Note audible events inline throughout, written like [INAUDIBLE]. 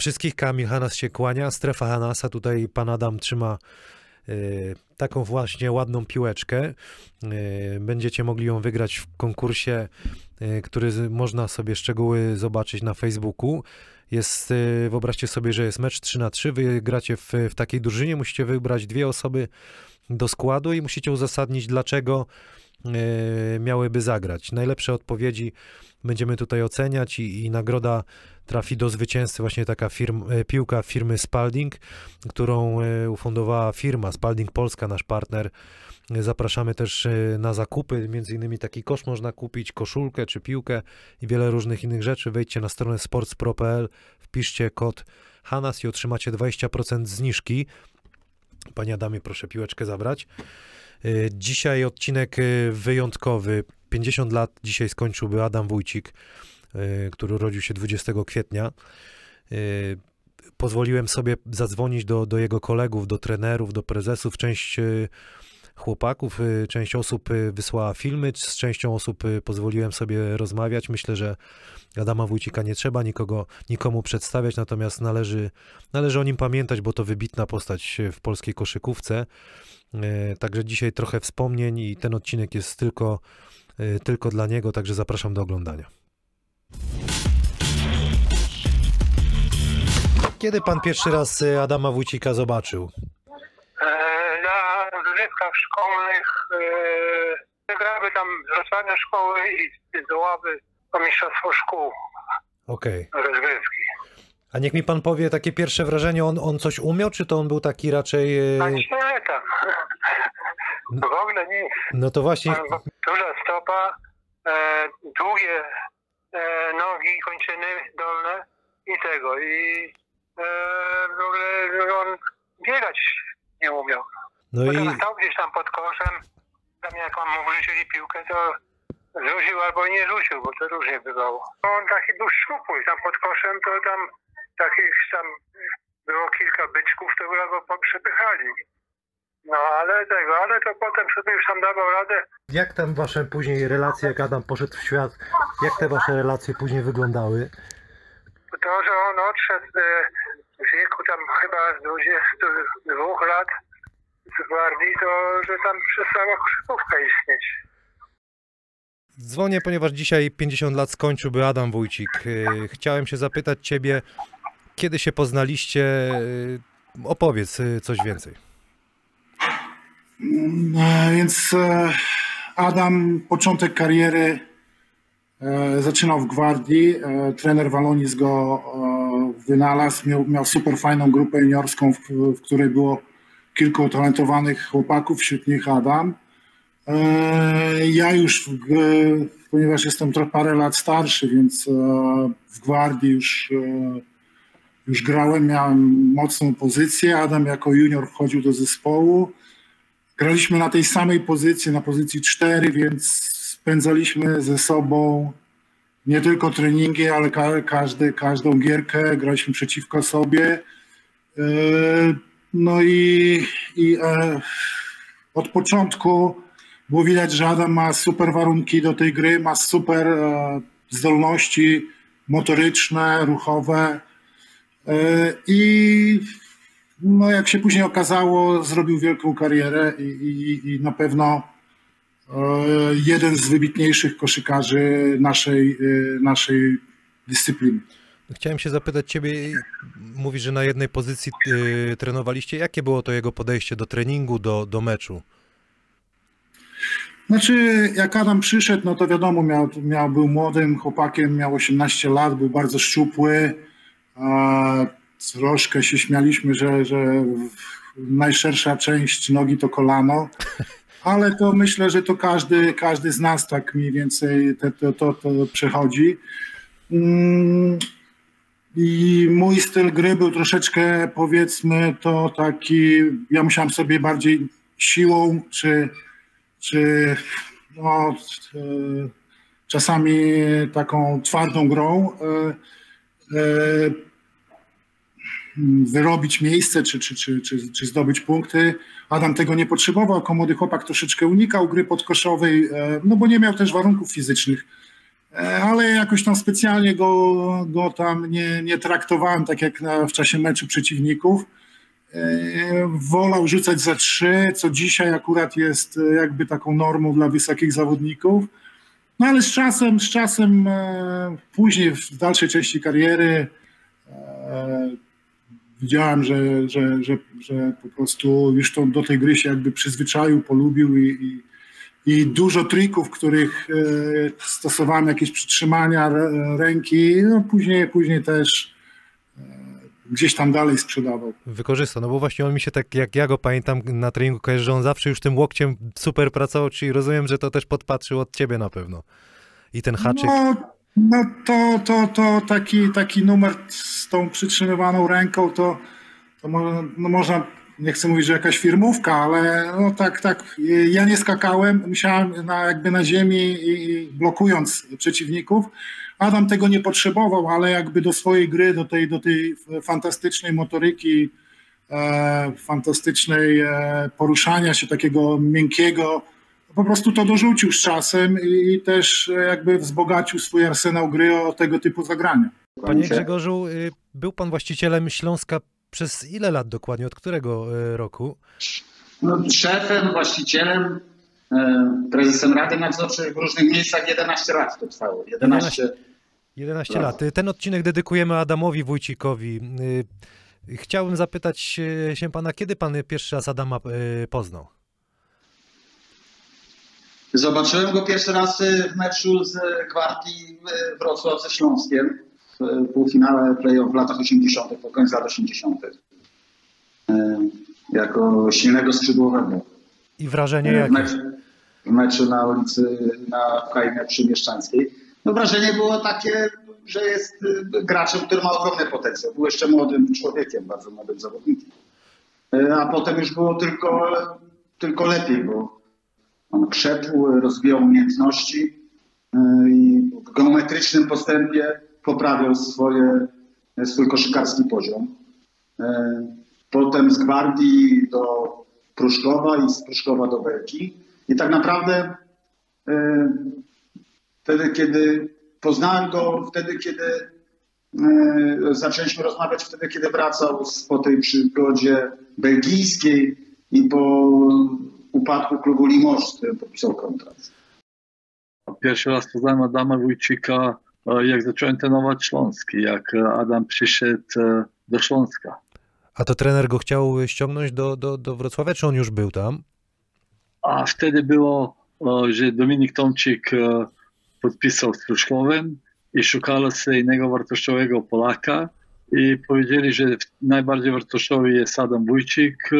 Wszystkich, Kamil Hanas się kłania, strefa Hanasa, tutaj pan Adam trzyma y, taką właśnie ładną piłeczkę. Y, będziecie mogli ją wygrać w konkursie, y, który można sobie szczegóły zobaczyć na Facebooku. Jest, wyobraźcie sobie, że jest mecz 3 na 3 wy gracie w, w takiej drużynie, musicie wybrać dwie osoby do składu i musicie uzasadnić, dlaczego miałyby zagrać. Najlepsze odpowiedzi będziemy tutaj oceniać i, i nagroda trafi do zwycięzcy właśnie taka e, piłka firmy Spalding, którą e, ufundowała firma Spalding Polska, nasz partner. Zapraszamy też e, na zakupy, między innymi taki kosz można kupić, koszulkę czy piłkę i wiele różnych innych rzeczy. Wejdźcie na stronę sportspro.pl, wpiszcie kod HANAS i otrzymacie 20% zniżki. Panie Adamie, proszę piłeczkę zabrać. Dzisiaj odcinek wyjątkowy. 50 lat dzisiaj skończyłby Adam Wójcik, który urodził się 20 kwietnia. E, Pozwoliłem sobie zadzwonić do, do jego kolegów, do trenerów, do prezesów. Część e, chłopaków, część osób wysłała filmy, z częścią osób pozwoliłem sobie rozmawiać. Myślę, że Adama Wójcika nie trzeba nikogo, nikomu przedstawiać, natomiast należy, należy o nim pamiętać, bo to wybitna postać w polskiej koszykówce. Także dzisiaj trochę wspomnień i ten odcinek jest tylko, tylko dla niego, także zapraszam do oglądania. Kiedy pan pierwszy raz e, Adama Wójcika zobaczył? E, na rozrywkach szkolnych e, grały tam z szkoły i z Ławy o mistrzostwo szkół Okej. rozgrywki. A niech mi pan powie takie pierwsze wrażenie, on, on coś umiał, czy to on był taki raczej... e, A nie tam. W ogóle nic. No to właśnie, Duża stopa, e, długie e, nogi, kończyny dolne i tego. I w ogóle on biegać nie umiał. no i Potem stał gdzieś tam pod koszem, tam jak on mu wrzucili piłkę, to rzucił albo nie rzucił, bo to różnie bywało. On taki był szczupły, tam pod koszem to tam takich tam było kilka byczków, to go przepychali. No ale tego, ale to potem sobie już tam dawał radę. jak tam wasze później relacje, jak Adam poszedł w świat, jak te wasze relacje później wyglądały? To, że on odszedł e, w wieku tam chyba 22 lat z gwardii, to że tam przestała koszykówka istnieć. Dzwonię, ponieważ dzisiaj 50 lat skończyłby Adam Wójcik. E, Chciałem się zapytać ciebie, kiedy się poznaliście? E, Opowiedz coś więcej. E, Więc Adam, początek kariery zaczynał w Gwardii. E, Trener Walonis go e, wynalazł. Miał, miał super fajną grupę juniorską, w, w której było kilku utalentowanych chłopaków, wśród nich Adam. E, Ja już, ponieważ jestem trochę parę lat starszy, więc e, w Gwardii już, e, już grałem, miałem mocną pozycję. Adam jako junior wchodził do zespołu. Graliśmy na tej samej pozycji, na pozycji 4, więc spędzaliśmy ze sobą nie tylko treningi, ale ka- każdy, każdą gierkę, graliśmy przeciwko sobie. E, No i, i e, od początku było widać, że Adam ma super warunki do tej gry, ma super e, zdolności motoryczne, ruchowe. I no jak się później okazało, zrobił wielką karierę i, i, i na pewno jeden z wybitniejszych koszykarzy naszej, e, naszej dyscypliny. Chciałem się zapytać ciebie, mówisz, że na jednej pozycji e, trenowaliście. Jakie było to jego podejście do treningu, do, do meczu? Znaczy, jak Adam przyszedł, no to wiadomo, miał, miał, był młodym chłopakiem, miał 18 lat, był bardzo szczupły. A troszkę się śmialiśmy, że, że najszersza część nogi to kolano. Ale to myślę, że to każdy, każdy z nas tak mniej więcej to, to, to, to przechodzi. Mm, I mój styl gry był troszeczkę, powiedzmy, to taki, ja musiałem sobie bardziej siłą czy czy no, e, czasami taką twardą grą e, e, wyrobić miejsce czy, czy, czy, czy, czy zdobyć punkty. Adam tego nie potrzebował, jako młody chłopak troszeczkę unikał gry podkoszowej, e, no bo nie miał też warunków fizycznych E, ale jakoś tam specjalnie go, go tam nie, nie traktowałem tak jak na, w czasie meczu przeciwników. E, Wolał rzucać za trzy, co dzisiaj akurat jest jakby taką normą dla wysokich zawodników. No ale z czasem, z czasem później w dalszej części kariery widziałem, że, że, że, że po prostu już to, do tej gry się jakby przyzwyczaił, polubił i, i, i dużo trików, których e, stosowałem, jakieś przytrzymania ręki, no później, później też e, gdzieś tam dalej sprzedawał. Wykorzystał, no bo właśnie on mi się tak, jak ja go pamiętam na treningu kojarzy, że on zawsze już tym łokciem super pracował, czyli rozumiem, że to też podpatrzył od ciebie na pewno. I ten haczyk. No, no to, to, to taki, taki numer z tą przytrzymywaną ręką, to, to mo- no można, nie chcę mówić, że jakaś firmówka, ale no tak, tak, ja nie skakałem, musiałem na, jakby na ziemi i blokując przeciwników. Adam tego nie potrzebował, ale jakby do swojej gry, do tej, do tej fantastycznej motoryki, e, fantastycznej e, poruszania się, takiego miękkiego, po prostu to dorzucił z czasem i, i też e, jakby wzbogacił swój arsenał gry o tego typu zagrania. Panie Grzegorzu, y, był pan właścicielem Śląska przez ile lat dokładnie? Od którego y, roku? No, szefem, właścicielem, e, prezesem Rady Nadzorczej w różnych miejscach 11 lat to trwało. 11. 11 Tak. lat. Y, Ten odcinek dedykujemy Adamowi Wójcikowi. Y, Chciałbym zapytać się pana, kiedy pan pierwszy raz Adama poznał? Zobaczyłem go pierwszy raz e, w meczu z Gwardii e, Wrocław ze Śląskiem w półfinale play-off w latach 80., po końcu lat 80. E, Jako silnego skrzydłowego. I wrażenie w, jakie? meczu, w meczu na ulicy na w Kajmie Przymieszczańskiej. No wrażenie było takie, że jest y, graczem, który ma ogromny potencjał. Był jeszcze młodym człowiekiem, bardzo młodym zawodnikiem. Y, A potem już było tylko, tylko lepiej, bo on krzepł, rozwijał umiejętności y, i w geometrycznym postępie poprawiał swoje, swój koszykarski poziom. Y, Potem z Gwardii do Pruszkowa i z Pruszkowa do Belki. I tak naprawdę y, wtedy, kiedy poznałem go, wtedy, kiedy zaczęliśmy rozmawiać, wtedy, kiedy wracał po tej przygodzie belgijskiej i po upadku klubu Limoges, z którym podpisał kontrakt. Pierwszy raz poznałem Adama Wójcika, e, jak zacząłem trenować Śląski, jak e, Adam przyszedł e, do Śląska. A to trener go chciał ściągnąć do, do, do Wrocławia, czy on już był tam? A wtedy było, że Dominik Tomczyk podpisał z Pruszkowem i szukano sobie innego wartościowego Polaka i powiedzieli, że najbardziej wartościowy jest Adam Wójcik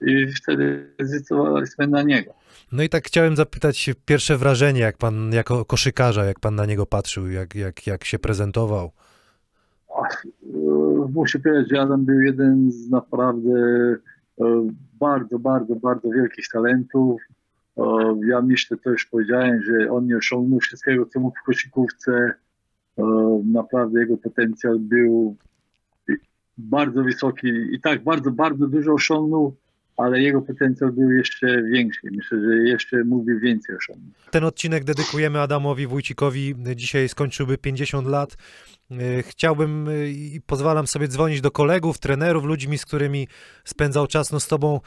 i wtedy zdecydowaliśmy na niego. No i tak chciałem zapytać pierwsze wrażenie, jak pan jako koszykarza, jak pan na niego patrzył, jak, jak, jak się prezentował. Ach, e, Muszę powiedzieć, że Adam był jeden z naprawdę e, bardzo, bardzo, bardzo wielkich talentów. E, Ja myślę, to już powiedziałem, że on nie osiągnął wszystkiego, co mógł w koszykówce. Naprawdę jego potencjał był bardzo wysoki i tak bardzo, bardzo dużo osiągnął, ale jego potencjał był jeszcze większy. Myślę, że jeszcze mógłby więcej osiągnąć. Ten odcinek dedykujemy Adamowi Wójcikowi. Dzisiaj skończyłby 50 lat. E, Chciałbym e, i pozwalam sobie dzwonić do kolegów, trenerów, ludźmi, z którymi spędzał czas. No z tobą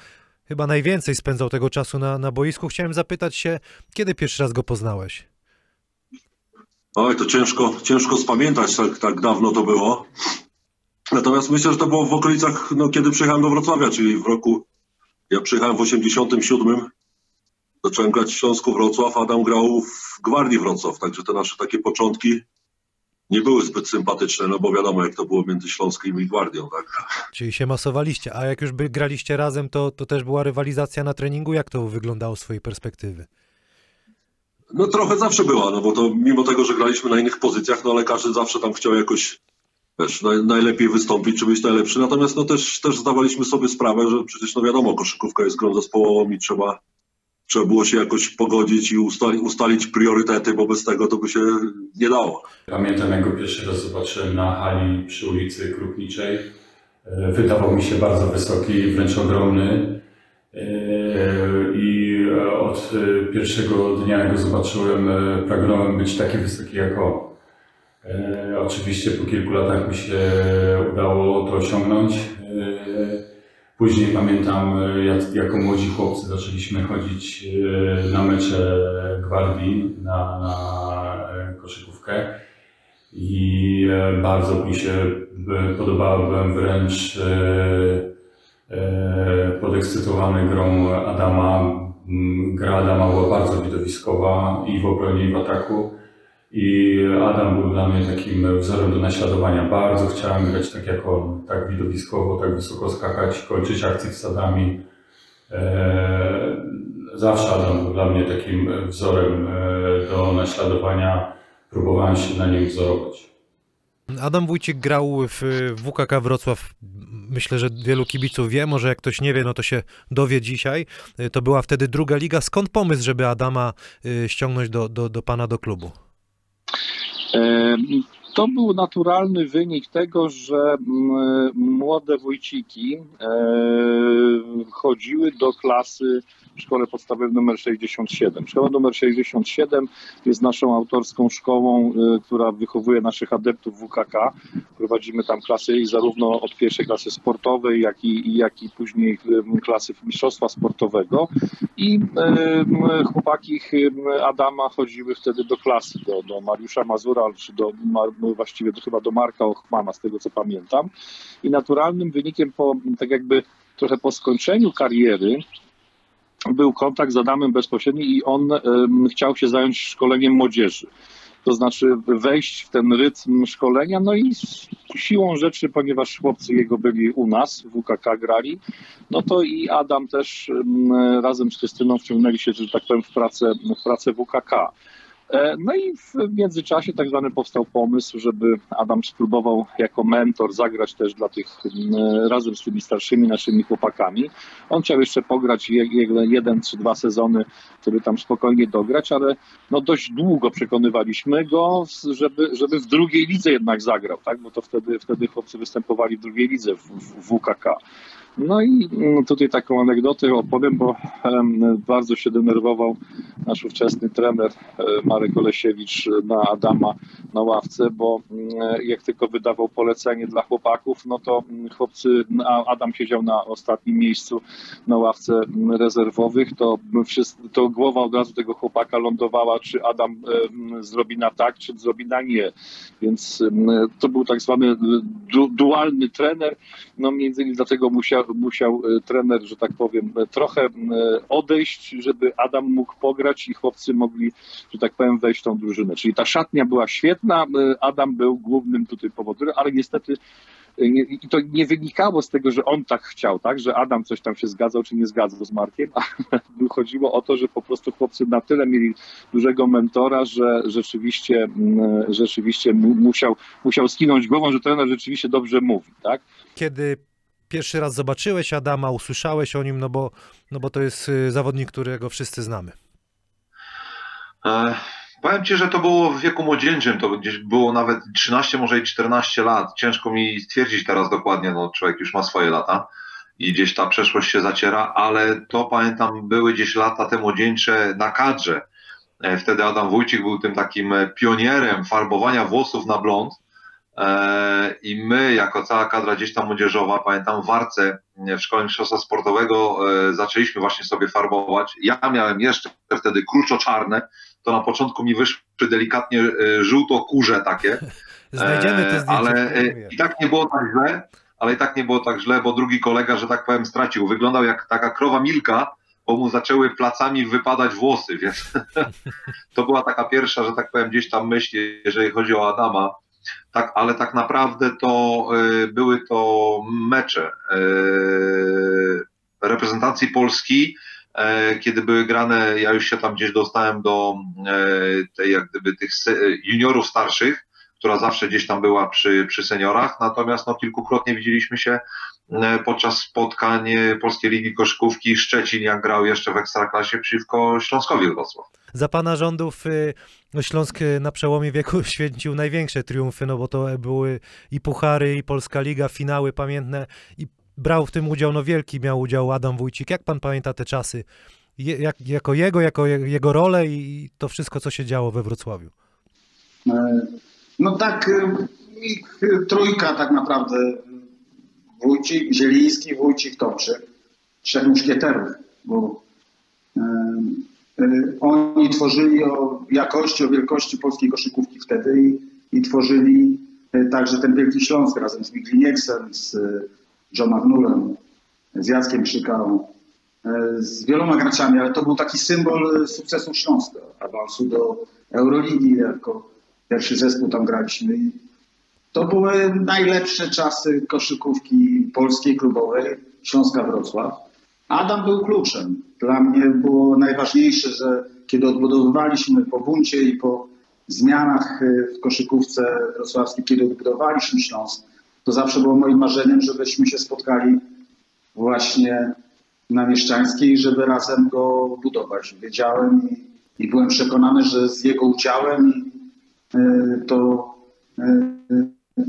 chyba najwięcej spędzał tego czasu na, na boisku. Chciałem zapytać się, kiedy pierwszy raz go poznałeś? Oj, to ciężko, ciężko spamiętać, tak, tak dawno to było. Natomiast myślę, że to było w okolicach, no, kiedy przyjechałem do Wrocławia, czyli w roku, ja przyjechałem w 87, zacząłem grać w Śląsku Wrocław, Adam grał w Gwardii Wrocław, także te nasze takie początki nie były zbyt sympatyczne, no bo wiadomo, jak to było między Śląskiem i Gwardią, tak. Czyli się masowaliście, a jak już by graliście razem, to, to też była rywalizacja na treningu. Jak to wyglądało z swojej perspektywy? No trochę zawsze była, no bo to mimo tego, że graliśmy na innych pozycjach, no ale każdy zawsze tam chciał jakoś wiesz, naj, najlepiej wystąpić, czy być najlepszy. Natomiast no też, też zdawaliśmy sobie sprawę, że przecież no wiadomo, koszykówka jest grą zespołową i trzeba, trzeba było się jakoś pogodzić i ustali, ustalić priorytety, bo bez tego to by się nie dało. Pamiętam, jak go pierwszy raz zobaczyłem na hali przy ulicy Krupniczej. E, Wydawał mi się bardzo wysoki, wręcz ogromny. Yy, I od pierwszego dnia, jak go zobaczyłem, pragnąłem być taki wysoki jak on. Yy, Oczywiście po kilku latach mi się udało to osiągnąć. Yy, Później pamiętam, jak, jako młodzi chłopcy zaczęliśmy chodzić na mecze Gwardii, na, na koszykówkę i e, bardzo mi się e, podobała, byłem wręcz e, podekscytowany grą Adama. Mm, Gra Adama była bardzo widowiskowa i w obronie, i w ataku. I Adam był dla mnie takim wzorem do naśladowania. Bardzo chciałem grać tak jak on, tak widowiskowo, tak wysoko skakać, kończyć akcje wsadami. Zawsze Adam był dla mnie takim wzorem do naśladowania. Próbowałem się na nim wzorować. Adam Wójcik grał w WKK Wrocław. Myślę, że wielu kibiców wie, może jak ktoś nie wie, no to się dowie dzisiaj. To była wtedy druga liga. Skąd pomysł, żeby Adama ściągnąć do, do, do pana do klubu? To był naturalny wynik tego, że młode Wójciki chodziły do klasy w szkole podstawowej numer 67. Szkoła numer 67 jest naszą autorską szkołą, która wychowuje naszych adeptów WKK. Prowadzimy tam klasy i zarówno od pierwszej klasy sportowej, jak i, jak i później klasy mistrzostwa sportowego. I chłopaki Adama chodziły wtedy do klasy, do, do Mariusza Mazura, czy do, właściwie do, chyba do Marka Ochmana, z tego co pamiętam. I naturalnym wynikiem po, tak jakby trochę po skończeniu kariery, był kontakt z Adamem bezpośredni i on chciał się zająć szkoleniem młodzieży. To znaczy wejść w ten rytm szkolenia, no i siłą rzeczy, ponieważ chłopcy jego byli u nas, w WKK grali, no to i Adam też razem z Krystyną wciągnęli się, że tak powiem, w pracę, w pracę WKK. No i w międzyczasie tak zwany powstał pomysł, żeby Adam spróbował jako mentor zagrać też dla tych, razem z tymi starszymi naszymi chłopakami. On chciał jeszcze pograć jeden czy dwa sezony, żeby tam spokojnie dograć, ale no dość długo przekonywaliśmy go, żeby, żeby w drugiej lidze jednak zagrał, tak? bo to wtedy, wtedy chłopcy występowali w drugiej lidze w, w WKK. No i tutaj taką anegdotę opowiem, bo bardzo się denerwował nasz ówczesny trener Marek Olesiewicz na Adama na ławce, bo jak tylko wydawał polecenie dla chłopaków, no to chłopcy, Adam siedział na ostatnim miejscu na ławce rezerwowych, to, to głowa od razu tego chłopaka lądowała, czy Adam zrobi na tak, czy zrobi na nie. Więc to był tak zwany du dualny trener, no między innymi dlatego musiał musiał trener, że tak powiem, trochę odejść, żeby Adam mógł pograć i chłopcy mogli, że tak powiem, wejść w tą drużynę. Czyli ta szatnia była świetna, Adam był głównym tutaj powodem, ale niestety i to nie wynikało z tego, że on tak chciał, tak, że Adam coś tam się zgadzał czy nie zgadzał z Markiem, [LAUGHS] ale chodziło o to, że po prostu chłopcy na tyle mieli dużego mentora, że rzeczywiście, rzeczywiście musiał, musiał skinąć głową, że trener rzeczywiście dobrze mówi, tak. Kiedy pierwszy raz zobaczyłeś Adama, usłyszałeś o nim, no bo, no bo to jest zawodnik, którego wszyscy znamy? E, powiem Ci, że to było w wieku młodzieńczym, to gdzieś było nawet 13, może i 14 lat. Ciężko mi stwierdzić teraz dokładnie, no człowiek już ma swoje lata i gdzieś ta przeszłość się zaciera, ale to pamiętam były gdzieś lata te młodzieńcze na kadrze. Wtedy Adam Wójcik był tym takim pionierem farbowania włosów na blond i my, jako cała kadra gdzieś tam młodzieżowa, pamiętam w Warce w Szkole Mistrzostwa Sportowego zaczęliśmy właśnie sobie farbować. Ja miałem jeszcze wtedy kruczo-czarne, to na początku mi wyszły delikatnie żółto-kurze takie. [LAUGHS] Znajdziemy te zdjęcie. Ale i tak nie było tak źle, ale i tak nie było tak źle, bo drugi kolega, że tak powiem, stracił. Wyglądał jak taka krowa Milka, bo mu zaczęły placami wypadać włosy, więc [LAUGHS] to była taka pierwsza, że tak powiem, gdzieś tam myśl, jeżeli chodzi o Adama. Tak, ale tak naprawdę to y, były to mecze y, reprezentacji Polski, y, kiedy były grane, ja już się tam gdzieś dostałem do tej, jak gdyby tych juniorów starszych, która zawsze gdzieś tam była przy, przy seniorach, natomiast no, kilkukrotnie widzieliśmy się podczas spotkań Polskiej Ligi Koszykówki Szczecin, jak grał jeszcze w Ekstraklasie przeciwko Śląskowi Wrocław. Za pana rządów no Śląsk na przełomie wieku [LAUGHS] święcił największe triumfy, no bo to były i puchary, i Polska Liga, finały pamiętne i brał w tym udział, no wielki miał udział Adam Wójcik. Jak pan pamięta te czasy? Je, jak, jako jego, jako je- jego rolę i to wszystko, co się działo we Wrocławiu. E, No tak, e, ich e, trójka tak naprawdę. Wójcik, Zieliński, Wójcik, Tomczyk. Trzech muszkieterów, bo e, oni tworzyli o jakości, o wielkości polskiej koszykówki wtedy i, i tworzyli e, także ten Wielki Śląsk razem z Miglinieksem, z e, John Magnulem, z Jackiem Krzykałą, e, z wieloma graczami, ale to był taki symbol sukcesu Śląska, awansu do Euroligi jako pierwszy zespół tam graliśmy. To były najlepsze czasy koszykówki polskiej klubowej, Śląska Wrocław. Adam był kluczem. Dla mnie było najważniejsze, że kiedy odbudowywaliśmy po buncie i po zmianach y, w koszykówce wrocławskiej, kiedy odbudowaliśmy Śląsk, to zawsze było moim marzeniem, żebyśmy się spotkali właśnie na Mieszczańskiej, żeby razem go budować. Wiedziałem i, i byłem przekonany, że z jego udziałem y, to, y,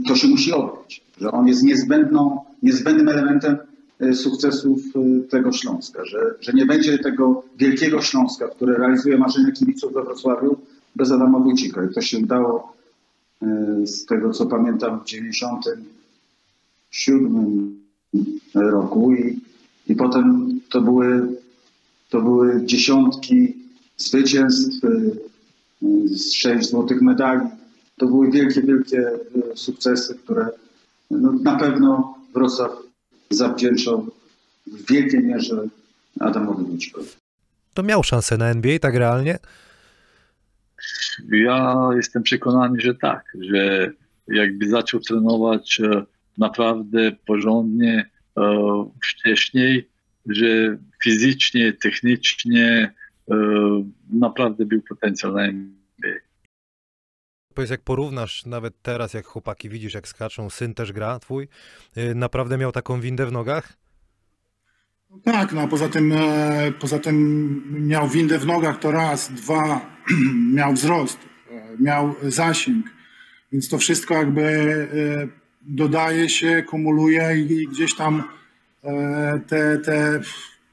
to się musi odbyć, że on jest niezbędną, niezbędnym elementem y, sukcesów y, tego Śląska, że, że nie będzie tego wielkiego Śląska, który realizuje marzenia kibiców we Wrocławiu bez Adama Wójcika. I to się udało y, z tego, co pamiętam, w 97 roku i, i potem to były, to były dziesiątki zwycięstw, sześć złotych medali. To były wielkie, wielkie y, sukcesy, które no, na pewno Wrocław zawdzięczał w wielkiej mierze Adamowi Wójcikowi. To miał szansę na NBA, tak realnie? Ja jestem przekonany, że tak, że jakby zaczął trenować e, naprawdę porządnie e, wcześniej, że fizycznie, technicznie e, naprawdę był potencjał na NBA. Powiedz, jak porównasz nawet teraz, jak chłopaki widzisz, jak skaczą, syn też gra twój, y, naprawdę miał taką windę w nogach? Tak, no poza tym, e, poza tym miał windę w nogach to raz, dwa, [CLEARS THROAT] miał wzrost, e, miał zasięg, więc to wszystko jakby e, dodaje się, kumuluje i, gdzieś tam te, te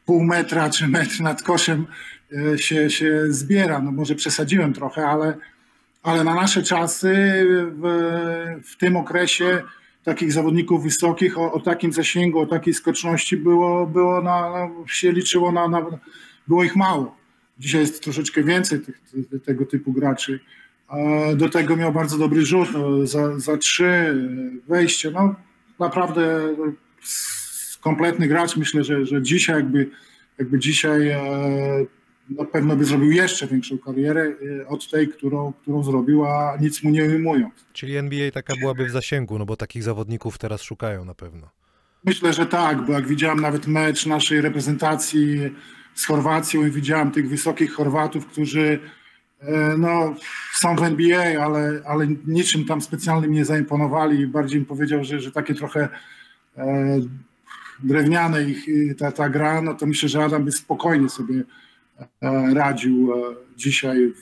pół metra czy metr nad koszem się, się zbiera. No może przesadziłem trochę, ale, ale na nasze czasy w, w tym okresie takich zawodników wysokich o, o takim zasięgu, o takiej skoczności było, było na, się liczyło na, na, było ich mało. Dzisiaj jest troszeczkę więcej tych, te- tego typu graczy. E, Do tego miał bardzo dobry rzut, no, za, za trzy e, wejście. No, naprawdę kompletny gracz. Myślę, że, że dzisiaj jakby, jakby dzisiaj e, na pewno by zrobił jeszcze większą karierę e, od tej, którą, którą zrobił, a nic mu nie ujmując. Czyli NBA taka byłaby w zasięgu, no bo takich zawodników teraz szukają na pewno. Myślę, że tak, bo jak widziałem nawet mecz naszej reprezentacji z Chorwacją i widziałem tych wysokich Chorwatów, którzy e, no, są w NBA, ale, ale niczym tam specjalnym nie zaimponowali. Bardziej bym powiedział, że, że takie trochę e, drewniane ich ta, ta gra, no to myślę, że Adam by spokojnie sobie radził e, dzisiaj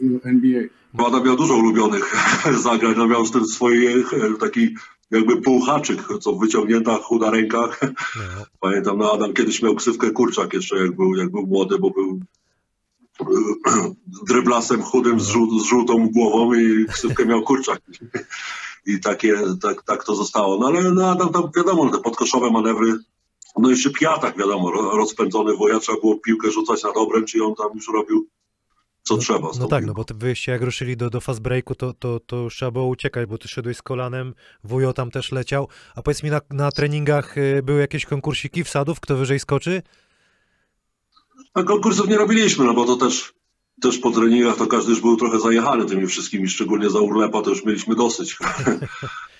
w NBA. Bo Adam miał dużo ulubionych [LAUGHS] zagrań, no miał z tym swój e, taki jakby półhaczyk, co wyciągnięta chuda ręka. No. [LAUGHS] Pamiętam, no Adam kiedyś miał ksywkę kurczak jeszcze, jak był, jak był młody, bo był e, [CLEARS THROAT] dryblasem chudym z, żół, z żółtą głową i ksywkę miał kurczak. I takie, tak, tak to zostało. No ale no, Adam tam wiadomo, te podkoszowe manewry, no jeszcze piatak wiadomo, ro- rozpędzony woja, trzeba było piłkę rzucać na dobrem, czy on tam już robił co trzeba. z No tak, no bo ty wyjście jak ruszyli do, do fast breaku, to, to, to już trzeba było uciekać, bo ty szedłeś z kolanem, wujo tam też leciał. A powiedz mi, na, na treningach y, były jakieś konkursiki wsadów, kto wyżej skoczy? A konkursów nie robiliśmy, no bo to też, też po treningach to każdy już był trochę zajechany tymi wszystkimi, szczególnie za urlepa to już mieliśmy dosyć. [LAUGHS]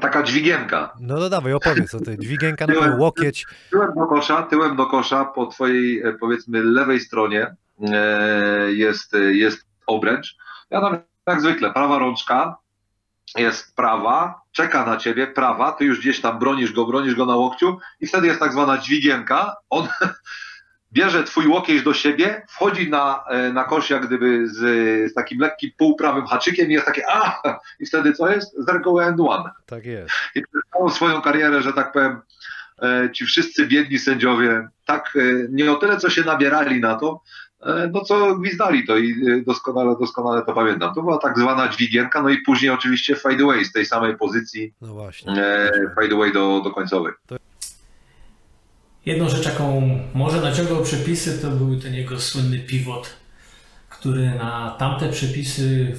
Taka dźwigienka. No to dawaj, opowiedz o tej dźwigienka na pewno, łokieć. Tyłem do kosza, tyłem do kosza po twojej e, powiedzmy lewej stronie e, jest, e, jest obręcz. Ja tam jak zwykle, prawa rączka jest prawa, czeka na ciebie, prawa, ty już gdzieś tam bronisz go, bronisz go na łokciu i wtedy jest tak zwana dźwigienka. On [LAUGHS] bierze twój łokieć do siebie, wchodzi na, e, na kosz jak gdyby z, z takim lekkim półprawym haczykiem i jest takie a i wtedy co jest? Zergo and one Tak jest. i przez całą swoją karierę, że tak powiem, e, ci wszyscy biedni sędziowie tak e, nie o tyle, co się nabierali na to, no co gwizdali to i doskonale, doskonale to pamiętam. To była tak zwana dźwigienka, no i później oczywiście fade away z tej samej pozycji, No właśnie. e, fade away do, do końcowej. Jedną rzecz, jaką może naciągał przepisy, to był ten jego słynny pivot, który na tamte przepisy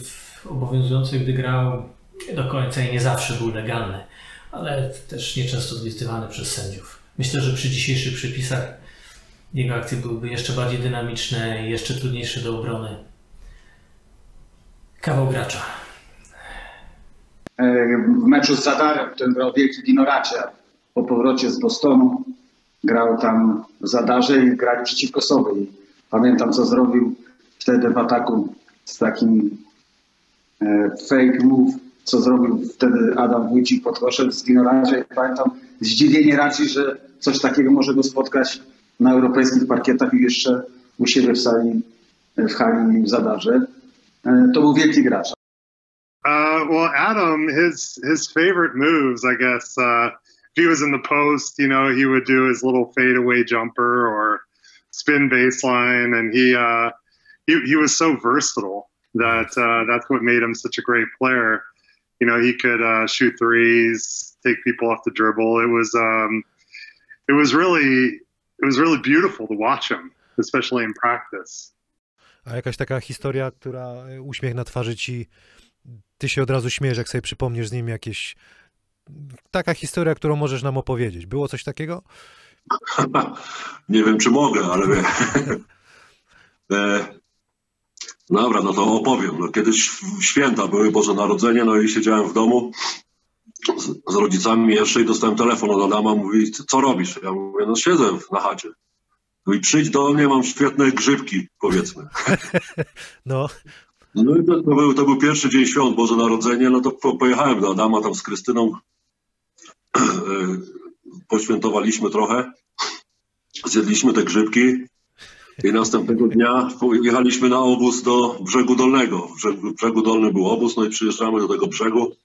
obowiązujące, gdy grał, nie do końca i nie zawsze był legalny, ale też nieczęsto zgwistywany przez sędziów. Myślę, że przy dzisiejszych przepisach jego akcje byłyby jeszcze bardziej dynamiczne i jeszcze trudniejsze do obrony. Kawał gracza. E, w meczu z Zadarem, w którym grał wielki Dinoracia po powrocie z Bostonu. Grał tam w Zadarze i grali przeciwko sobie. Pamiętam, co zrobił wtedy w ataku z takim e, fake move, co zrobił wtedy Adam Wójcik pod koszem z Dinoracia. I pamiętam zdziwienie racji, że coś takiego może go spotkać na europejskich parkietach i jeszcze u siebie w sali, w hali w Zadarze. E, to był wielki gracz. Uh, well, Adam, his his favorite moves, I guess. Uh, he was in the post, you know, he would do his little fadeaway jumper or spin baseline, and he uh, he he was so versatile that uh, that's what made him such a great player. You know, he could uh, shoot threes, take people off the dribble. It was um, it was really it was really beautiful to watch him, especially in practice. A jakaś taka historia, która uśmiech na twarzy ci, ty się od razu śmiejesz, jak sobie przypomnisz z nim jakieś, taka historia, którą możesz nam opowiedzieć. Było coś takiego? [LAUGHS] Nie wiem, czy mogę, ale wie. [LAUGHS] e, dobra, no to opowiem. No, kiedyś święta były Boże Narodzenie, no i siedziałem w domu z, z rodzicami jeszcze i dostałem telefon od Adama, mówi, co robisz? Ja mówię, no siedzę na chacie. Mówi, przyjdź do mnie, mam świetne grzybki, powiedzmy. [LAUGHS] No, No i to, to, był, to był pierwszy dzień świąt, Boże Narodzenie, no to po, pojechałem do Adama tam z Krystyną, [CLEARS THROAT] poświętowaliśmy trochę, zjedliśmy te grzybki i następnego dnia jechaliśmy na obóz do Brzegu Dolnego. W Brzegu, Dolnym był obóz, no i przyjeżdżamy do tego brzegu,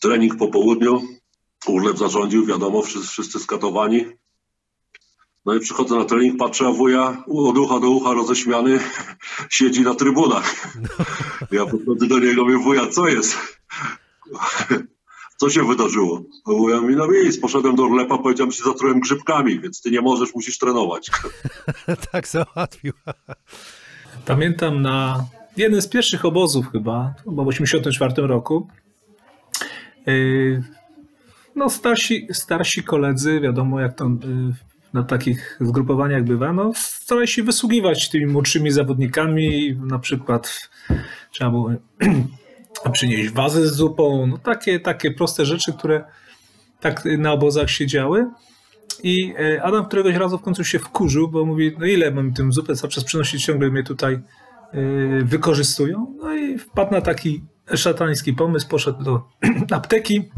trening po południu, Urlep zarządził, wiadomo, wszyscy, wszyscy skatowani. No i przychodzę na trening, patrzę, a wuja od ucha do ucha roześmiany [LAUGHS] siedzi na trybunach. Ja podchodzę do niego, mówię, wuja, co jest? Co się wydarzyło? A wuja mi, no nic, poszedłem do Urlepa, powiedziałem, że się zatrułem grzybkami, więc ty nie możesz, musisz trenować. [LAUGHS] tak załatwił. Pamiętam na jeden z pierwszych obozów chyba, było w 1984 roku. Yy, No starsi, starsi koledzy, wiadomo jak to yy, na takich zgrupowaniach bywa, no starali się wysługiwać tymi młodszymi zawodnikami, na przykład trzeba było przynieść wazę z zupą, no takie, takie proste rzeczy, które tak na obozach się działy. I e, Adam któregoś razu w końcu się wkurzył, bo mówi, no ile mam tym zupę cały czas przynosić, ciągle mnie tutaj e, wykorzystują. No i wpadł na taki szatański pomysł, poszedł do [CLEARS THROAT] apteki,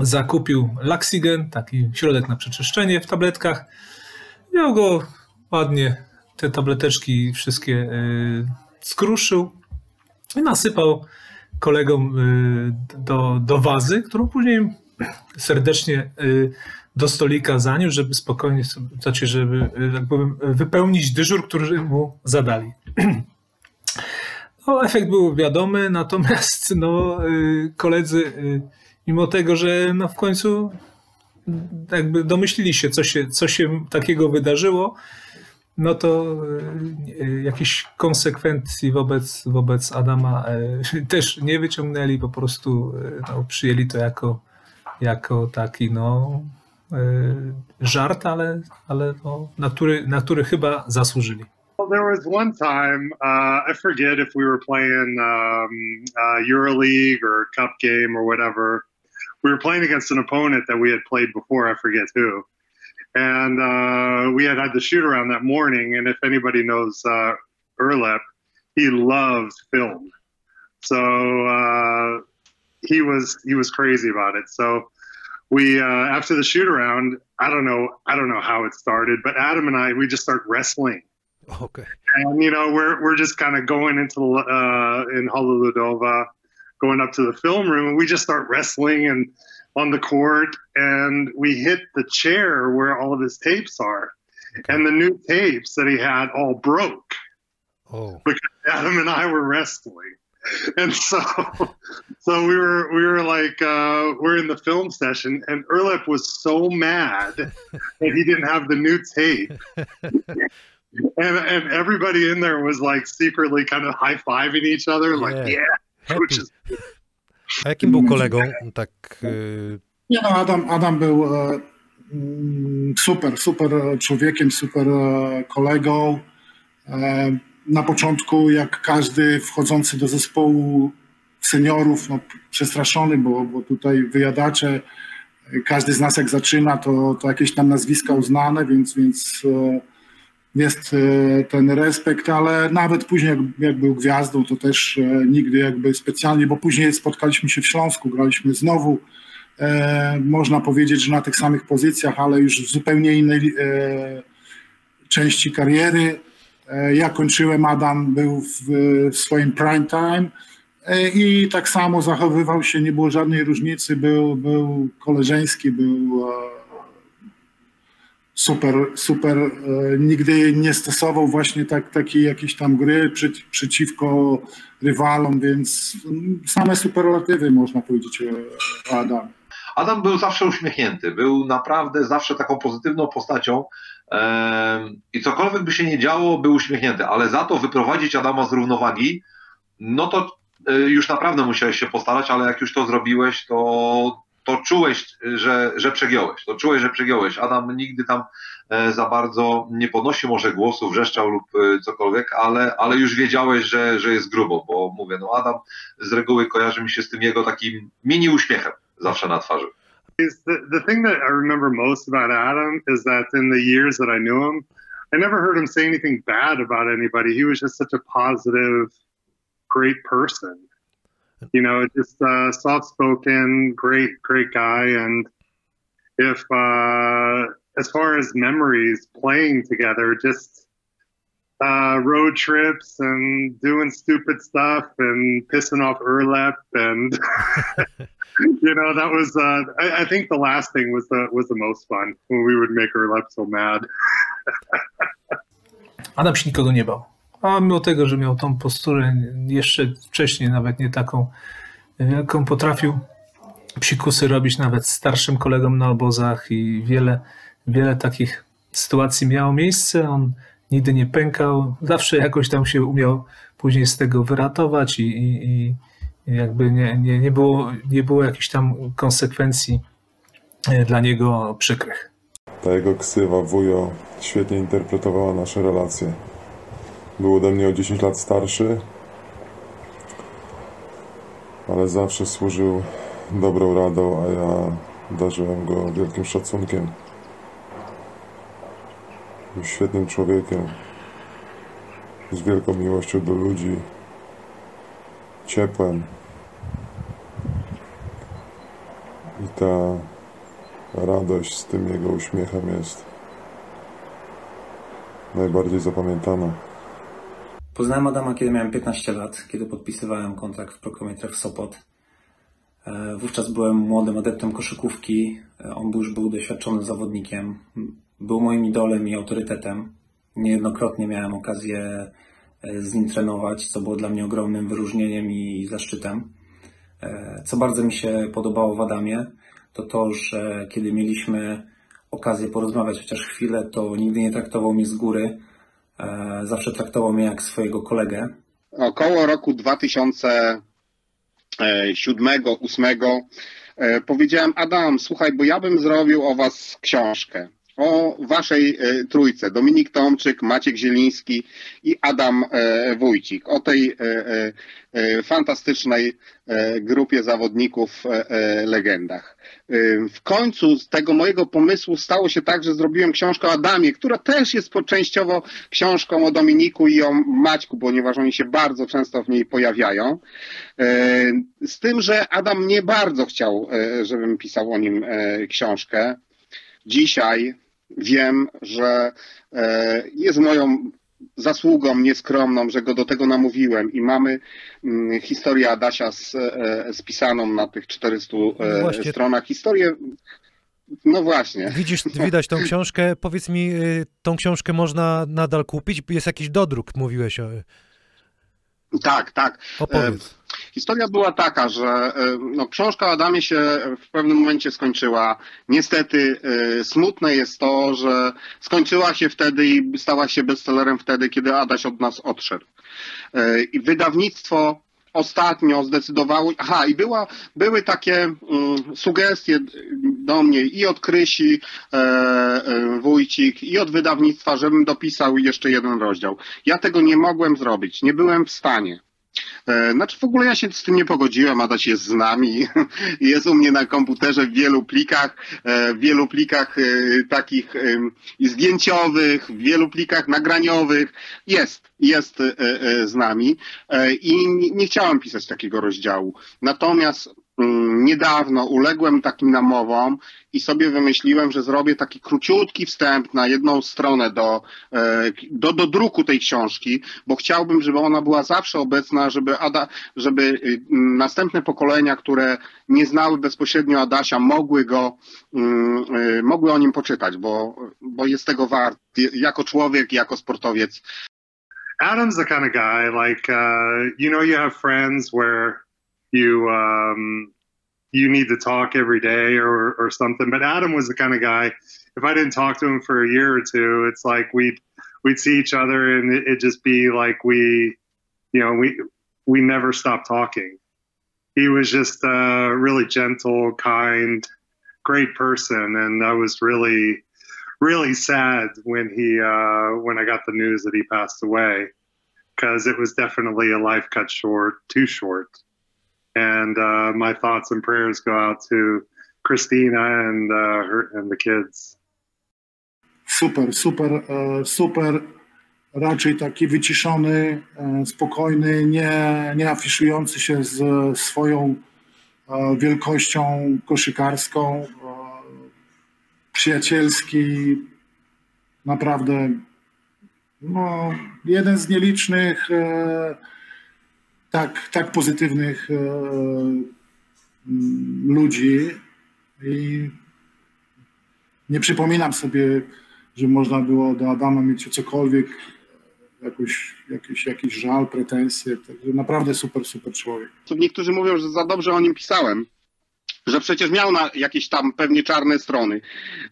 zakupił Laxigen, taki środek na przeczyszczenie w tabletkach. Miał go ładnie, te tableteczki wszystkie e, skruszył i nasypał kolegom e, do, do wazy, którą później serdecznie e, do stolika zaniósł, żeby spokojnie, znaczy, żeby e, tak powiem, wypełnić dyżur, który mu zadali. No, efekt był wiadomy, natomiast no, y, koledzy, y, mimo tego, że no, w końcu jakby domyślili się, co się, co się takiego wydarzyło, no to y, y, jakichś konsekwencji wobec, wobec Adama y, [LAUGHS] też nie wyciągnęli, po prostu no, przyjęli to jako, jako taki no, żart, ale, ale no, na, który, na który chyba zasłużyli. Well, there was one time, uh, I forget if we were playing um, uh, EuroLeague or Cup game or whatever. We were playing against an opponent that we had played before, I forget who. And uh, we had had the shoot around that morning. And if anybody knows uh, Erlep, he loves film. So uh, he was he was crazy about it. So we uh, after the shoot around, I don't know I don't know how it started, but Adam and I we just start wrestling Okay. and you know we're we're just kind of going into the uh, in Honolulu, going up to the film room, and we just start wrestling, and on the court and we hit the chair where all of his tapes are. And the new tapes that he had all broke Oh, because Adam and I were wrestling. And so, [LAUGHS] so we were we were like uh, we're in the film session, and Erlep was so mad [LAUGHS] that he didn't have the new tape, [LAUGHS] and and everybody in there was like secretly kind of high fiving each other, like Yeah. yeah, happy. which is A jakim był kolegą? Tak, y, Nie no, Adam, Adam był e, mm, super, super człowiekiem, super e, kolegą. E, na początku, jak każdy wchodzący do zespołu seniorów, no, przestraszony, bo, bo tutaj wyjadacze, każdy z nas jak zaczyna, to, to jakieś tam nazwiska uznane, więc, więc jest e, ten respekt, ale nawet później jak, jak był gwiazdą, to też e, nigdy jakby specjalnie, bo później spotkaliśmy się w Śląsku, graliśmy znowu, e, można powiedzieć, że na tych samych pozycjach, ale już w zupełnie innej e, części kariery. E, ja kończyłem, Adam był w, w swoim prime time. E, i tak samo zachowywał się, nie było żadnej różnicy, był, był koleżeński, był e, super, super. e, Nigdy nie stosował właśnie tak, takiej jakiejś tam gry przy, przeciwko rywalom, więc same superlatywy można powiedzieć o Adam. Adam był zawsze uśmiechnięty, był naprawdę zawsze taką pozytywną postacią em, i cokolwiek by się nie działo, był uśmiechnięty, ale za to wyprowadzić Adama z równowagi, no to już naprawdę musiałeś się postarać, ale jak już to zrobiłeś, to, to czułeś, że, że przegiąłeś, to czułeś, że przegiąłeś. Adam nigdy tam e, za bardzo nie podnosił może głosu, wrzeszczał lub e, cokolwiek, ale, ale już wiedziałeś, że, że jest grubo, bo mówię, no Adam z reguły kojarzy mi się z tym jego takim mini uśmiechem zawsze na twarzy. the thing that I remember most about Adam is that in the years that I knew him, I never heard him say anything bad about anybody. He was just such a positive, great person. You know, just uh, soft spoken, great, great guy. And if, uh, as far as memories playing together, just uh, road trips and doing stupid stuff and pissing off Erlep and [LAUGHS] [LAUGHS] you know that was uh, I, I think the last thing was the was the most fun when we would make Erlep so mad. [LAUGHS] Adam się nikogo nie bał. A mimo tego, że miał tą posturę jeszcze wcześniej, nawet nie taką, jaką potrafił psikusy robić nawet starszym kolegom na obozach i wiele, wiele takich sytuacji miało miejsce. On nigdy nie pękał, zawsze jakoś tam się umiał później z tego wyratować i, i, i jakby nie, nie, nie, było, nie było jakichś tam konsekwencji e, dla niego przykrych. Ta jego ksywa wujo świetnie interpretowała nasze relacje. Był ode mnie o 10 lat starszy, ale zawsze służył dobrą radą, a ja darzyłem go wielkim szacunkiem. Był świetnym człowiekiem, z wielką miłością do ludzi, ciepłem. I ta radość z tym jego uśmiechem jest najbardziej zapamiętana. Poznałem Adama, kiedy miałem 15 lat, kiedy podpisywałem kontrakt w Prokometrach Sopot. E, Wówczas byłem młodym adeptem koszykówki. E, On już był doświadczonym zawodnikiem. Był moim idolem i autorytetem. Niejednokrotnie miałem okazję e, z nim trenować, co było dla mnie ogromnym wyróżnieniem i zaszczytem. Co bardzo mi się podobało w Adamie, to to, że kiedy mieliśmy okazję porozmawiać chociaż chwilę, to nigdy nie traktował mnie z góry. E, Zawsze traktował mnie jak swojego kolegę. około roku 2007-2008 e, powiedziałem Adam, słuchaj, bo ja bym zrobił o was książkę. O waszej e, trójce. Dominik Tomczyk, Maciek Zieliński i Adam e, Wójcik. O tej e, fantastycznej grupie zawodników, legendach. W końcu z tego mojego pomysłu stało się tak, że zrobiłem książkę o Adamie, która też jest częściowo książką o Dominiku i o Maćku, ponieważ oni się bardzo często w niej pojawiają. Z tym, że Adam nie bardzo chciał, żebym pisał o nim książkę. Dzisiaj wiem, że e, jest moją zasługą nieskromną, że go do tego namówiłem i mamy mm, historię Adasia z, e, spisaną na tych 400 e, No właśnie. stronach. Historię, no właśnie. Widzisz, [LAUGHS] widać tą książkę. Powiedz mi, y, tą książkę można nadal kupić? Jest jakiś dodruk, mówiłeś o... Tak, tak. Opowiedz. E, Historia była taka, że e, no, książka o Adamie się w pewnym momencie skończyła. Niestety e, smutne jest to, że skończyła się wtedy i stała się bestsellerem wtedy, kiedy Adaś od nas odszedł. I wydawnictwo ostatnio zdecydowało, aha i była, były takie mm, sugestie do mnie i od Krysi e, e, Wójcik i od wydawnictwa, żebym dopisał jeszcze jeden rozdział. Ja tego nie mogłem zrobić, nie byłem w stanie. E, Znaczy w ogóle ja się z tym nie pogodziłem, Adaś jest z nami, [LAUGHS] jest u mnie na komputerze w wielu plikach, e, w wielu plikach e, takich zdjęciowych, w wielu plikach nagraniowych, jest, jest z nami i nie- chciałem pisać takiego rozdziału. Natomiast niedawno uległem takim namowom i sobie wymyśliłem, że zrobię taki króciutki wstęp na jedną stronę do, e, do, do druku tej książki, bo chciałbym, żeby ona była zawsze obecna, żeby, Ada, żeby y, m, następne pokolenia, które nie znały bezpośrednio Adasia, mogły go, mm, y, mogły o nim poczytać, bo, bo jest tego wart, jako człowiek, jako sportowiec. Adam's the kind of guy like uh, you know you have friends where you um, you need to talk every day or or something. But Adam was the kind of guy. If I didn't talk to him for a year or two, it's like we'd we'd see each other and it, it'd just be like we, you know, we we never stopped talking. He was just a really gentle, kind, great person, and I was really really sad when he uh, when I got the news that he passed away because it was definitely a life cut short, too short. And uh, my thoughts and prayers go out to Christina and uh, her and the kids. Super, super, e, super. Raczej taki wyciszony, e, spokojny, nie, nie afiszujący się z swoją e, wielkością koszykarską. Przyjacielski, naprawdę no, jeden z nielicznych tak, tak pozytywnych e, mm, ludzi i nie przypominam sobie, że można było do Adama mieć cokolwiek, jakoś, jakiś, jakiś żal, pretensje. Naprawdę super, super człowiek. Niektórzy mówią, że za dobrze o nim pisałem. Że przecież miał na jakieś tam pewnie czarne strony.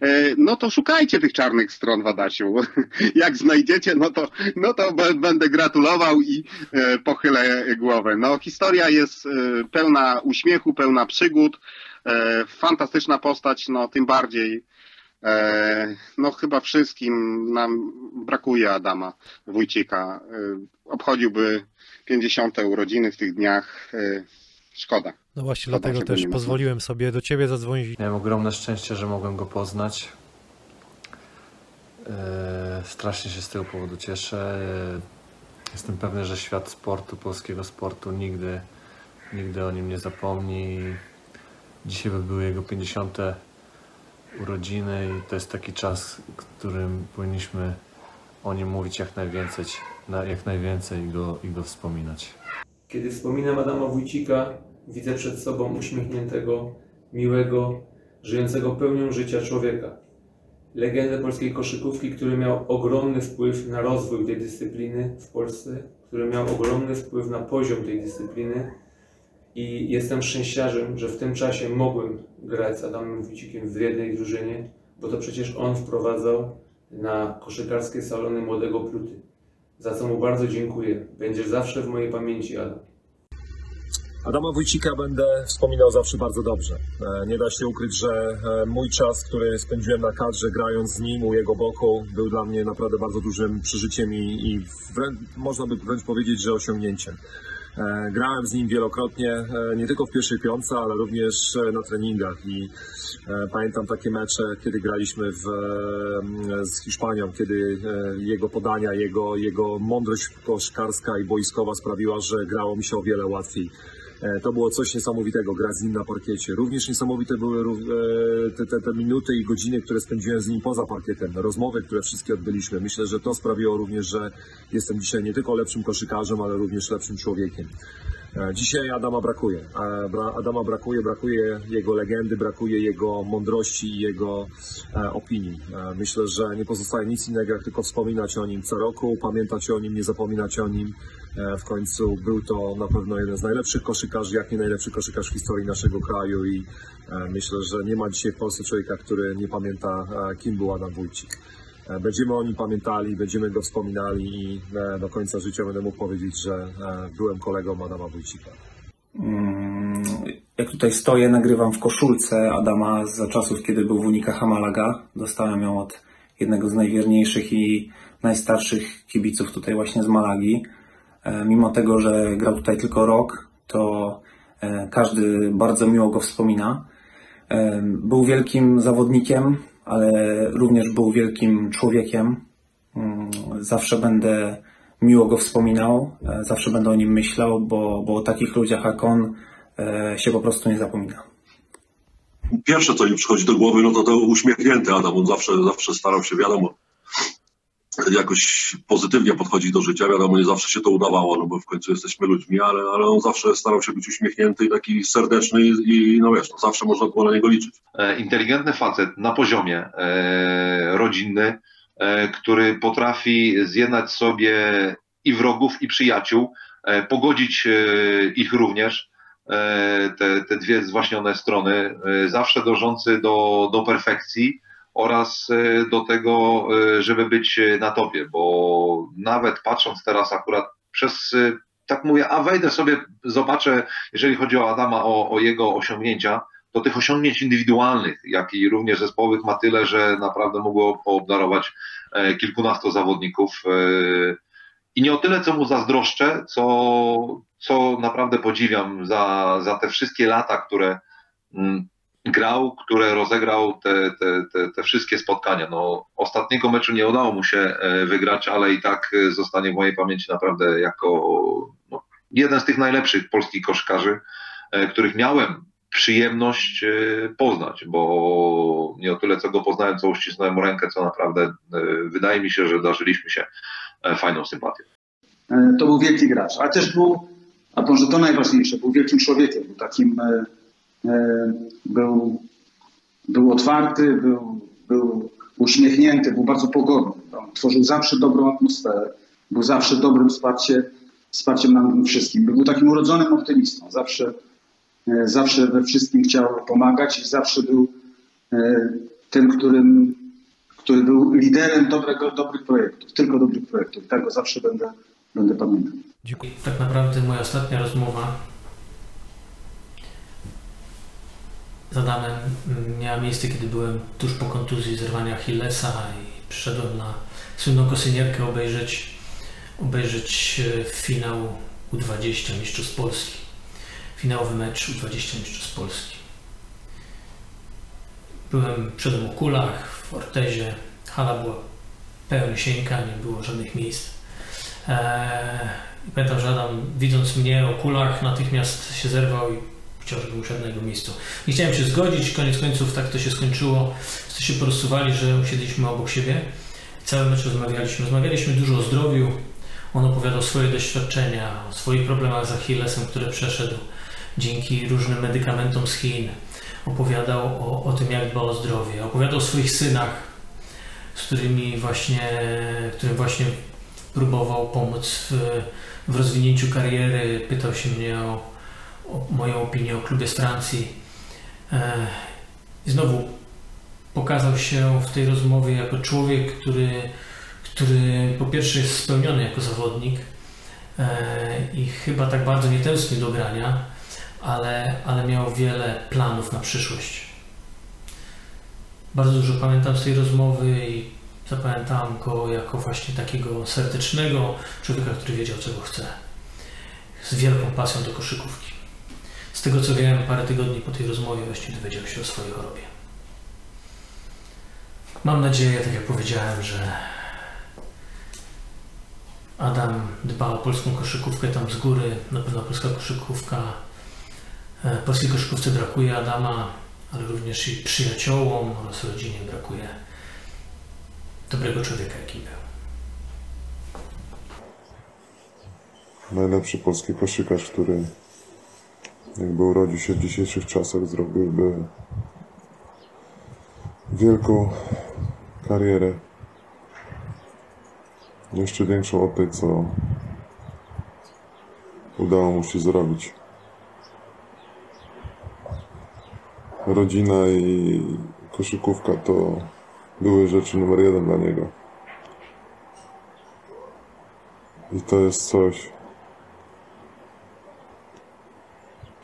E, No to szukajcie tych czarnych stron w Adasiu. [LAUGHS] Jak znajdziecie, no to, no to będę gratulował i e, pochylę głowę. No historia jest e, pełna uśmiechu, pełna przygód. Fantastyczna postać, no tym bardziej. No chyba wszystkim nam brakuje Adama Wójcika. Obchodziłby 50. urodziny w tych dniach. Szkoda. No właśnie Szkoda, dlatego też ma. pozwoliłem sobie do ciebie zadzwonić. Miałem ogromne szczęście, że mogłem go poznać. E, Strasznie się z tego powodu cieszę. E, Jestem pewny, że świat sportu, polskiego sportu nigdy, nigdy o nim nie zapomni. Dzisiaj by były jego 50. urodziny i to jest taki czas, w którym powinniśmy o nim mówić jak najwięcej, na- jak najwięcej i go, i go wspominać. Kiedy wspominam Adama Wójcika, widzę przed sobą uśmiechniętego, miłego, żyjącego pełnią życia człowieka. Legendę polskiej koszykówki, który miał ogromny wpływ na rozwój tej dyscypliny w Polsce, który miał ogromny wpływ na poziom tej dyscypliny i jestem szczęściarzem, że w tym czasie mogłem grać z Adamem Wójcikiem w jednej drużynie, bo to przecież on wprowadzał na koszykarskie salony młodego Pluty za co mu bardzo dziękuję. Będziesz zawsze w mojej pamięci, Adam. Adama Wójcika będę wspominał zawsze bardzo dobrze. E, Nie da się ukryć, że e, mój czas, który spędziłem na kadrze grając z nim u jego boku, był dla mnie naprawdę bardzo dużym przeżyciem i, i można by wręcz powiedzieć, że osiągnięciem. E, Grałem z nim wielokrotnie, nie tylko w pierwszej piątce, ale również na treningach i pamiętam takie mecze, kiedy graliśmy w, z Hiszpanią, kiedy jego podania, jego, jego mądrość koszkarska i boiskowa sprawiła, że grało mi się o wiele łatwiej To było coś niesamowitego, grać z nim na parkiecie. Również niesamowite były e, te, te, te minuty i godziny, które spędziłem z nim poza parkietem, rozmowy, które wszystkie odbyliśmy. Myślę, że to sprawiło również, że jestem dzisiaj nie tylko lepszym koszykarzem, ale również lepszym człowiekiem. E, Dzisiaj Adama brakuje. E, bra- Adama brakuje, brakuje jego legendy, brakuje jego mądrości i jego e, opinii. E, Myślę, że nie pozostaje nic innego, jak tylko wspominać o nim co roku, pamiętać o nim, nie zapominać o nim. E, W końcu był to na pewno jeden z najlepszych koszykarzy, jak nie najlepszy koszykarz w historii naszego kraju i e, myślę, że nie ma dzisiaj w Polsce człowieka, który nie pamięta, e, kim był Adam Wójcik. Będziemy o nim pamiętali, będziemy go wspominali i do końca życia będę mógł powiedzieć, że byłem kolegą Adama Wójcika. Mm, Jak tutaj stoję, nagrywam w koszulce Adama za czasów, kiedy był w Unikach Malaga. Dostałem ją od jednego z najwierniejszych i najstarszych kibiców tutaj właśnie z Malagi. E, Mimo tego, że grał tutaj tylko rok, to e, każdy bardzo miło go wspomina. E, Był wielkim zawodnikiem, ale również był wielkim człowiekiem. Mm, Zawsze będę miło go wspominał, zawsze będę o nim myślał, bo, bo o takich ludziach jak on się po prostu nie zapomina. Pierwsze, co mi przychodzi do głowy, no to to uśmiechnięty Adam. On zawsze, zawsze starał się, wiadomo, jakoś pozytywnie podchodzić do życia. Wiadomo, nie zawsze się to udawało, no bo w końcu jesteśmy ludźmi, ale, ale on zawsze starał się być uśmiechnięty i taki serdeczny i, i no wiesz, no zawsze można było na niego liczyć. E, inteligentny facet na poziomie e, rodzinny, e, który potrafi zjednać sobie i wrogów, i przyjaciół, e, pogodzić e, ich również, e, te, te dwie zwaśnione strony, zawsze dążący do, do perfekcji oraz e, do tego, e, żeby być e, na topie, bo nawet patrząc teraz akurat przez, tak mówię, a wejdę sobie, zobaczę, jeżeli chodzi o Adama, o, o jego osiągnięcia, to tych osiągnięć indywidualnych, jak i również zespołowych ma tyle, że naprawdę mogło poobdarować kilkunastu zawodników. I nie o tyle, co mu zazdroszczę, co, co naprawdę podziwiam za, za te wszystkie lata, które mm, grał, które rozegrał te, te, te, te wszystkie spotkania. No, ostatniego meczu nie udało mu się e, wygrać, ale i tak e, zostanie w mojej pamięci naprawdę jako no, jeden z tych najlepszych polskich koszykarzy, e, których miałem przyjemność poznać, bo nie o tyle, co go poznałem, co uścisnąłem rękę, co naprawdę wydaje mi się, że darzyliśmy się fajną sympatią. To był wielki gracz, ale też był, a może to najważniejsze, był wielkim człowiekiem, był takim, był, był otwarty, był, był uśmiechnięty, był bardzo pogodny. On tworzył zawsze dobrą atmosferę, był zawsze dobrym wsparciem, wsparciem nam wszystkim. Był takim urodzonym optymistą, zawsze, e, zawsze we wszystkim chciał pomagać i zawsze był e, tym, którym, który był liderem dobrego, dobrych projektów, tylko dobrych projektów. Tak go zawsze będę, będę pamiętał. I tak naprawdę moja ostatnia rozmowa z Adamem miała miejsce, kiedy byłem tuż po kontuzji zerwania Achillesa i przyszedłem na słynną kosynierkę obejrzeć, obejrzeć e, finał U20 Mistrzostw Polski. Finałowy mecz U20 Mistrzostw Polski. Byłem przy domu kulach, w Ortezie. Hala była pełnisieńka, nie było żadnych miejsc. Eee, pamiętam, że Adam widząc mnie o kulach natychmiast się zerwał i na jego miejscu. Nie chciałem się zgodzić, koniec końców tak to się skończyło. Wszyscy się porozsuwali, że usiedliśmy obok siebie. Cały mecz rozmawialiśmy. Rozmawialiśmy dużo o zdrowiu. On opowiadał swoje doświadczenia, o swoich problemach z Achillesem, które przeszedł dzięki różnym medykamentom z Chin. Opowiadał o, o tym, jak dba o zdrowie. Opowiadał o swoich synach, z którymi właśnie, którym właśnie próbował pomóc w, w rozwinięciu kariery. Pytał się mnie o moją opinię o klubie z Francji. E, znowu pokazał się w tej rozmowie jako człowiek, który, który po pierwsze jest spełniony jako zawodnik e, i chyba tak bardzo nie tęskni do grania, ale, ale miał wiele planów na przyszłość. Bardzo dużo pamiętam z tej rozmowy i zapamiętałem go jako właśnie takiego serdecznego człowieka, który wiedział, czego chce. Z wielką pasją do koszykówki. Z tego co wiem, parę tygodni po tej rozmowie właśnie dowiedział się o swojej chorobie. Mam nadzieję, tak jak powiedziałem, że Adam dba o polską koszykówkę tam z góry. Na pewno polska koszykówka E, Polskiej koszykówce brakuje Adama, ale również i przyjaciołom oraz rodzinie brakuje dobrego człowieka, jakim był. Najlepszy polski koszykarz, który jakby urodził się w dzisiejszych czasach, zrobiłby wielką karierę. Jeszcze większą od tej, co udało mu się zrobić. Rodzina i koszykówka to były rzeczy numer jeden dla niego. I to jest coś,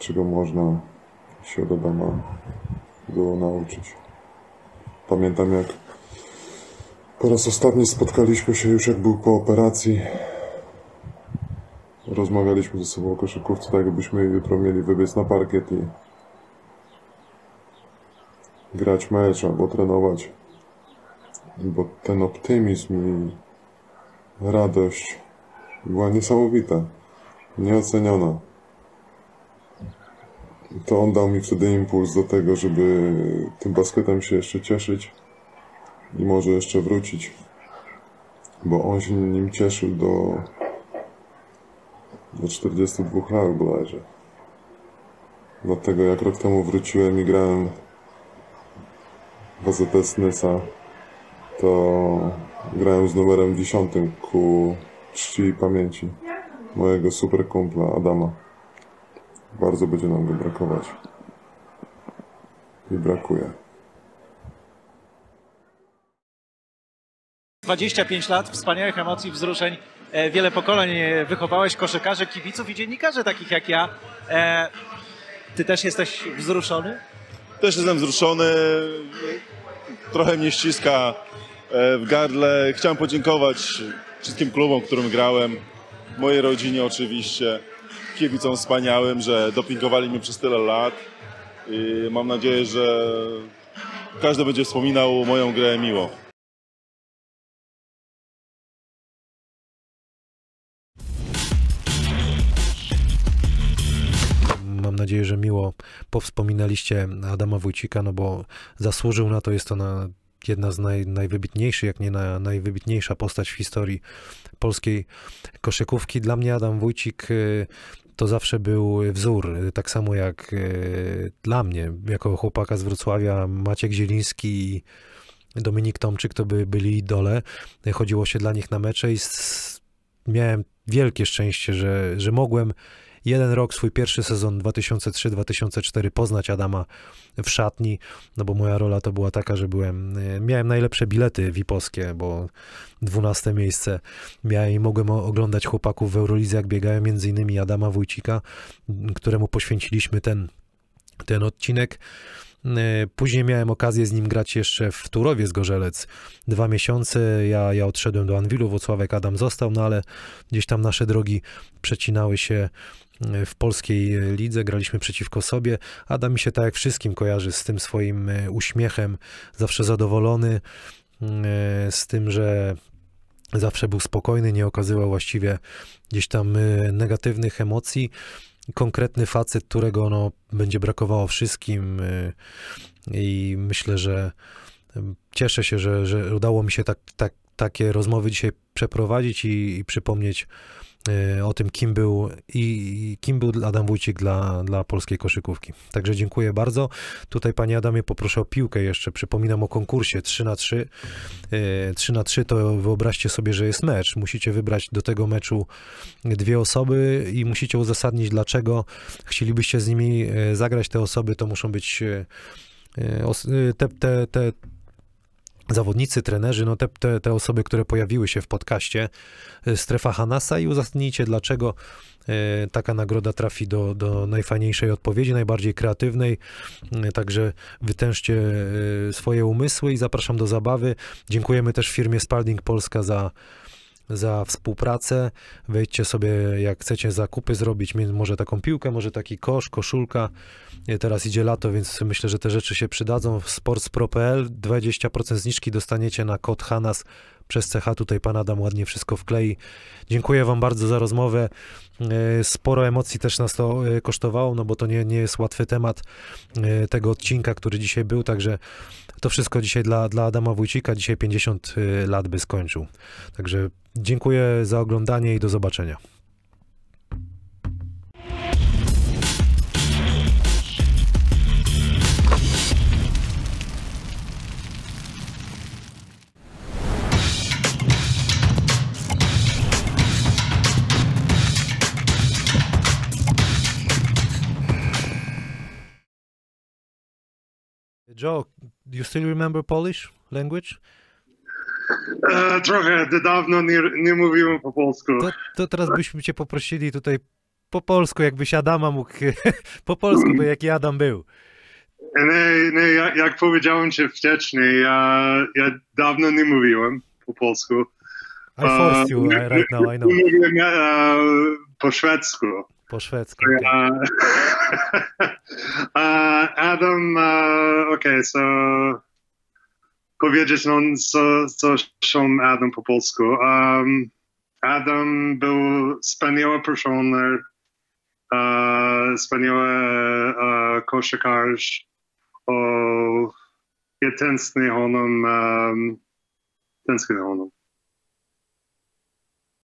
czego można się od Adama było nauczyć. Pamiętam jak po raz ostatni spotkaliśmy się już jak był po operacji. Rozmawialiśmy ze sobą o koszykówce, tak jakbyśmy jutro mieli wybiec na parkiet i grać mecz albo trenować. Bo ten optymizm i radość była niesamowita, nieoceniona. To on dał mi wtedy impuls do tego, żeby tym basketem się jeszcze cieszyć i może jeszcze wrócić, bo on się nim cieszył do, do 42 lat bodajże. Dlatego jak rok temu wróciłem i grałem w AZS Nysa, to grałem z numerem 10 ku czci i pamięci mojego super kumpla Adama. Bardzo będzie nam go brakować. I brakuje. 25 lat wspaniałych emocji, wzruszeń. E, Wiele pokoleń e, wychowałeś koszykarzy, kibiców i dziennikarzy takich jak ja. E, Ty też jesteś wzruszony? Też jestem wzruszony. Trochę mnie ściska w gardle. Chciałem podziękować wszystkim klubom, którym grałem. Mojej rodzinie oczywiście. Kibicom wspaniałym, że dopingowali mnie przez tyle lat. I mam nadzieję, że każdy będzie wspominał moją grę miło. Mam nadzieję, że miło powspominaliście Adama Wójcika, no bo zasłużył na to. Jest to na, jedna z naj, najwybitniejszych, jak nie na, najwybitniejsza postać w historii polskiej koszykówki. Dla mnie Adam Wójcik y, to zawsze był wzór, tak samo jak y, dla mnie, jako chłopaka z Wrocławia, Maciek Zieliński i Dominik Tomczyk to by byli idole. Chodziło się dla nich na mecze i miałem wielkie szczęście, że, że mogłem jeden rok, swój pierwszy sezon 2003-2004 poznać Adama w szatni, no bo moja rola to była taka, że byłem, e, miałem najlepsze bilety VIP-owskie, bo 12 miejsce miałem i mogłem oglądać chłopaków w Eurolidze, jak biegają, między innymi Adama Wójcika, któremu poświęciliśmy ten, ten odcinek. E, Później miałem okazję z nim grać jeszcze w Turowie z Gorzelec dwa miesiące. Ja, ja odszedłem do Anwilu, Włocławek Adam został, no ale gdzieś tam nasze drogi przecinały się e, w polskiej lidze, graliśmy przeciwko sobie. Adam mi się tak jak wszystkim kojarzy z tym swoim uśmiechem, zawsze zadowolony, z tym, że zawsze był spokojny, nie okazywał właściwie gdzieś tam negatywnych emocji konkretny facet, którego no, będzie brakowało wszystkim y, i myślę, że y, cieszę się, że, że udało mi się tak, tak, takie rozmowy dzisiaj przeprowadzić i, i przypomnieć o tym, kim był i, kim był Adam Wójcik dla, dla polskiej koszykówki. Także dziękuję bardzo. Tutaj panie Adamie poproszę o piłkę jeszcze. Przypominam o konkursie 3 na 3 3 na 3 to wyobraźcie sobie, że jest mecz. Musicie wybrać do tego meczu dwie osoby i musicie uzasadnić, dlaczego chcielibyście z nimi e, zagrać. Te osoby to muszą być te, te, te zawodnicy, trenerzy, no te, te, te osoby, które pojawiły się w podcaście e, Strefa Hanasa i uzasadnijcie, dlaczego e, taka nagroda trafi do, do najfajniejszej odpowiedzi, najbardziej kreatywnej. E, Także wytężcie swoje umysły i zapraszam do zabawy. Dziękujemy też firmie Spalding Polska za za współpracę. Wejdźcie sobie, jak chcecie zakupy zrobić, może taką piłkę, może taki kosz, koszulka. Teraz idzie lato, więc myślę, że te rzeczy się przydadzą. Sportspro.pl 20% zniżki dostaniecie na kod HANAS przez CH. Tutaj pan Adam ładnie wszystko wklei. Dziękuję wam bardzo za rozmowę. E, Sporo emocji też nas to e, kosztowało, no bo to nie, nie jest łatwy temat e, tego odcinka, który dzisiaj był, także to wszystko dzisiaj dla, dla Adama Wójcika. Dzisiaj 50 e, lat by skończył. Także dziękuję za oglądanie i do zobaczenia. Joe, do you still remember Polish language? E, trochę, dawno nie, nie mówiłem po polsku. To, to teraz byśmy cię poprosili tutaj po polsku, jakbyś Adama mógł [LAUGHS] po polsku, bo jaki Adam był. Nie, nie, jak, jak powiedziałem ci wcześniej, ja, ja dawno nie mówiłem po polsku. I forced you uh, right now, I know. Mówiłem e, po szwedzku. Po szwedzku. E, [LAUGHS] e, Adam, e, okej, so powiedzieć nam co, coś o Adam po polsku. Um, Adam był wspaniały personer, e, wspaniały e, koszykarz. O, ja tęsknię honom, um, tęsknię honom.